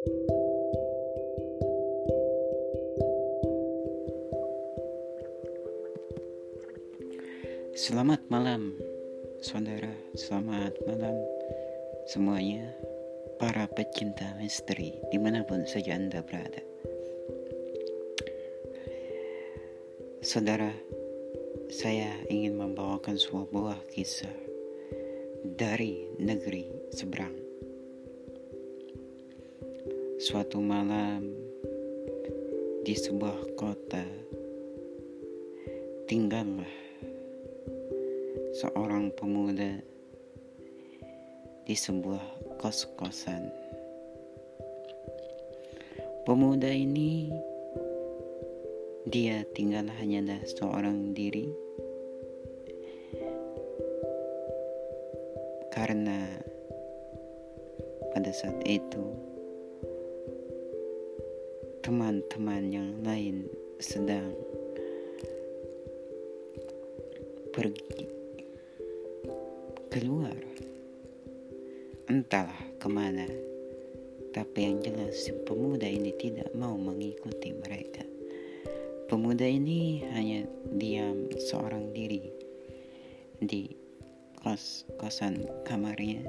Selamat malam, saudara. Selamat malam semuanya, para pecinta misteri di mana pun saja Anda berada. Saudara, saya ingin membawakan sebuah kisah dari negeri seberang. Suatu malam di sebuah kota tinggallah seorang pemuda di sebuah kos-kosan. Pemuda ini dia tinggal hanya seorang diri karena pada saat itu teman-teman yang lain sedang pergi keluar. Entahlah ke mana tapi yang jelas si pemuda ini tidak mau mengikuti mereka. Pemuda ini hanya diam seorang diri di kos kosan kamarnya.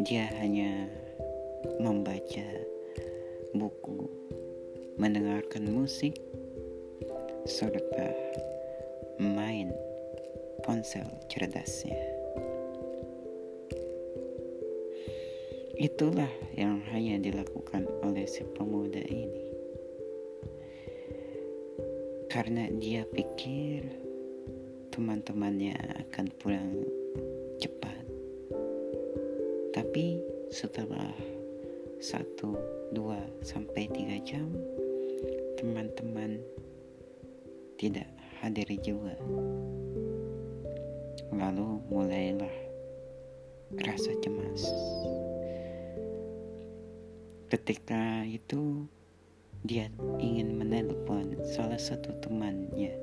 Dia hanya membaca buku mendengarkan musik serta main ponsel cerdasnya. Itulah yang hanya dilakukan oleh si pemuda ini. Karena dia pikir teman-temannya akan pulang cepat. Tapi setelah satu, dua, sampai tiga jam, teman-teman tidak hadir juga. Lalu mulailah rasa cemas. Ketika itu dia ingin menelpon salah satu temannya.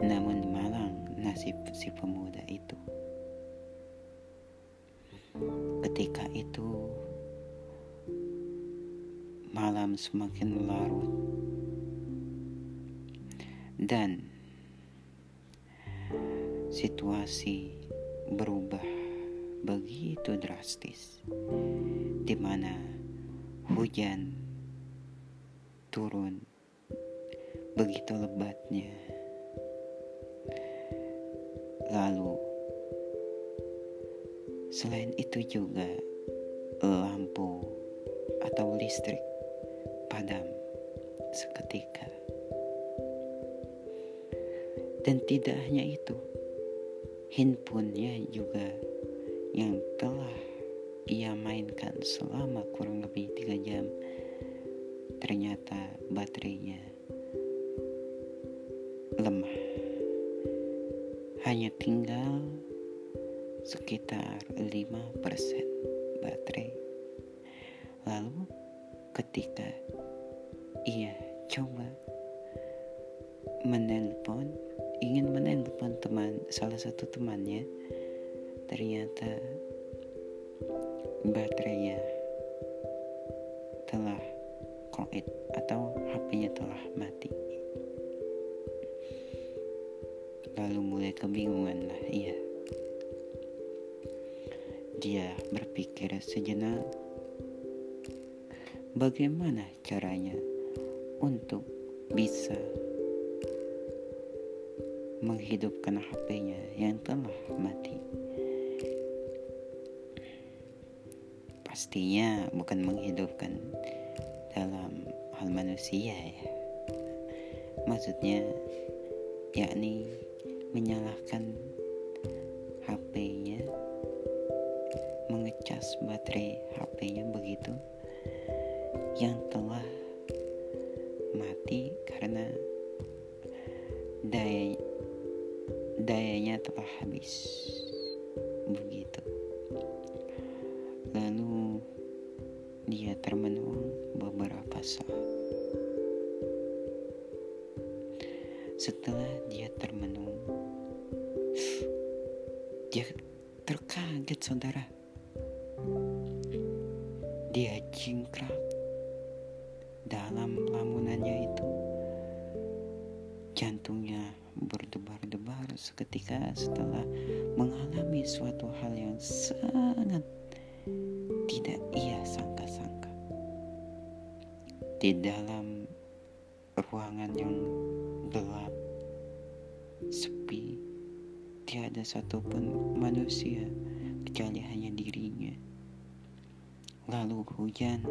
Namun malang nasib si pemuda itu. Itu malam semakin larut. Dan situasi berubah begitu drastis di mana hujan turun begitu lebatnya. Lalu selain itu juga lampu atau listrik padam seketika. Dan tidak hanya itu handphonenya juga yang telah ia mainkan selama kurang lebih tiga jam ternyata baterainya lemah. Hanya tinggal sekitar 5% baterai. Lalu ketika ia coba menelpon ingin menelpon teman salah satu temannya ternyata baterainya dia berpikir sejenak bagaimana caranya untuk bisa menghidupkan HP-nya yang telah mati. Pastinya bukan menghidupkan dalam hal manusia ya. Maksudnya yakni menyalakan baterai HP-nya begitu yang telah mati karena daya dayanya telah habis begitu. Lalu dia termenung beberapa saat. Setelah dia termenung dia terkaget saudara dia jingkrak dalam lamunannya itu. Jantungnya berdebar-debar seketika setelah mengalami suatu hal yang sangat tidak ia sangka-sangka. Di dalam ruangan yang gelap sepi tiada satupun manusia kecuali hanya dirinya lalu hujan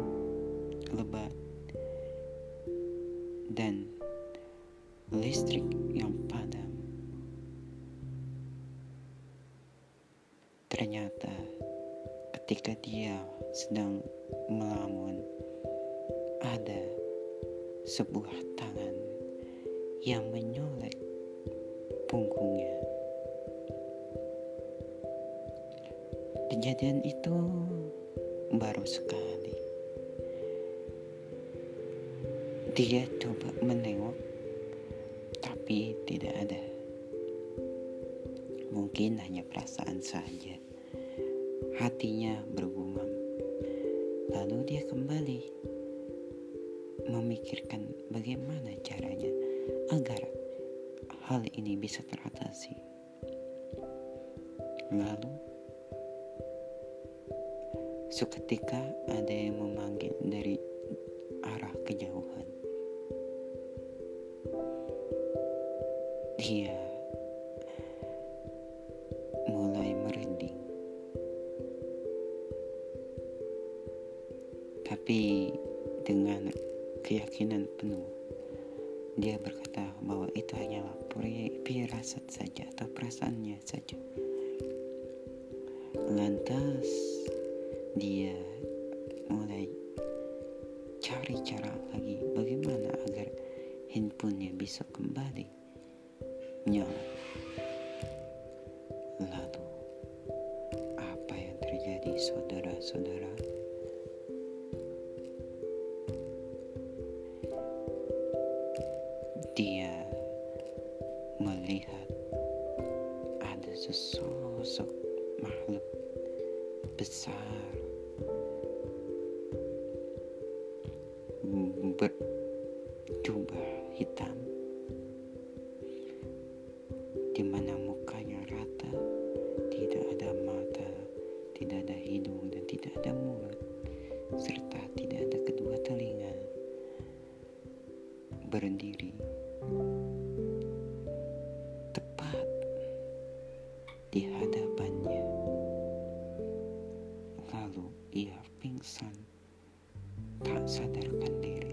lebat dan listrik yang padam. Ternyata ketika dia sedang melamun, ada sebuah tangan yang menyolek punggungnya. Kejadian itu baru sekali. Dia coba menengok tapi tidak ada. Mungkin hanya perasaan saja. Hatinya bergumam. Lalu dia kembali memikirkan bagaimana caranya agar hal ini bisa teratasi. Lalu seketika ada yang memanggil dari arah kejauhan. dia mulai merinding. Tapi dengan keyakinan penuh, dia berkata bahwa itu hanyalah firasat saja atau perasaannya saja. Lantas dia mulai cari cara lagi bagaimana agar handphonenya bisa kembali nyala. Lalu, apa yang terjadi saudara-saudara? Dia melihat ada sesosok makhluk besar berjubah hitam di mana mukanya rata, tidak ada mata, tidak ada hidung, dan tidak ada mulut, serta tidak ada kedua telinga. Berdiri tepat di hadapannya, lalu ia pingsan, tak sadarkan diri.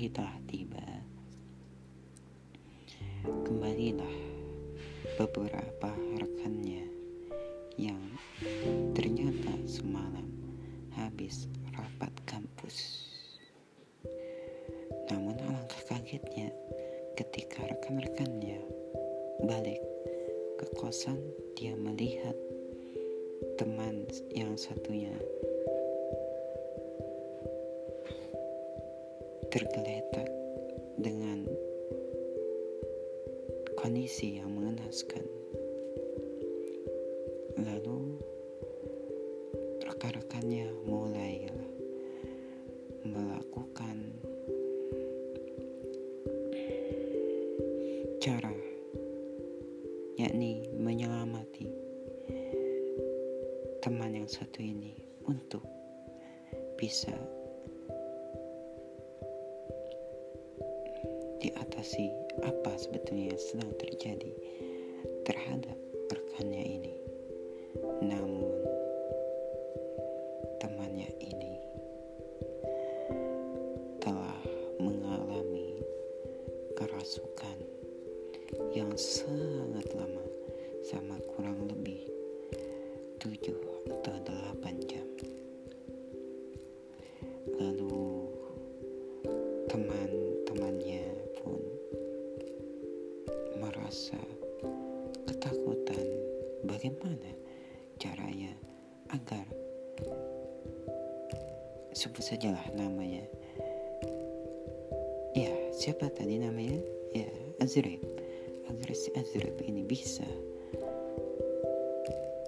Pagi telah tiba, kembalilah beberapa rekannya yang ternyata semalam habis rapat kampus. Namun alangkah kagetnya ketika rekan-rekannya balik ke kosan dia melihat teman yang satunya tergeletak dengan kondisi yang mengenaskan. Lalu rekan-rekannya mulai melakukan cara yakni menyelamati teman yang satu ini untuk bisa diatasi apa sebetulnya yang sedang terjadi terhadap rekannya ini. Namun temannya ini telah mengalami kerasukan yang sangat lama sama kurang lebih tujuh atau delapan jam agar sebut sajalah namanya. Ya siapa tadi namanya? Ya Azrib. Agar si Azrib ini bisa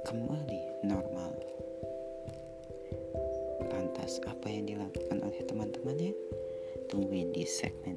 kembali normal. Lantas apa yang dilakukan oleh teman-temannya? Tungguin di segmen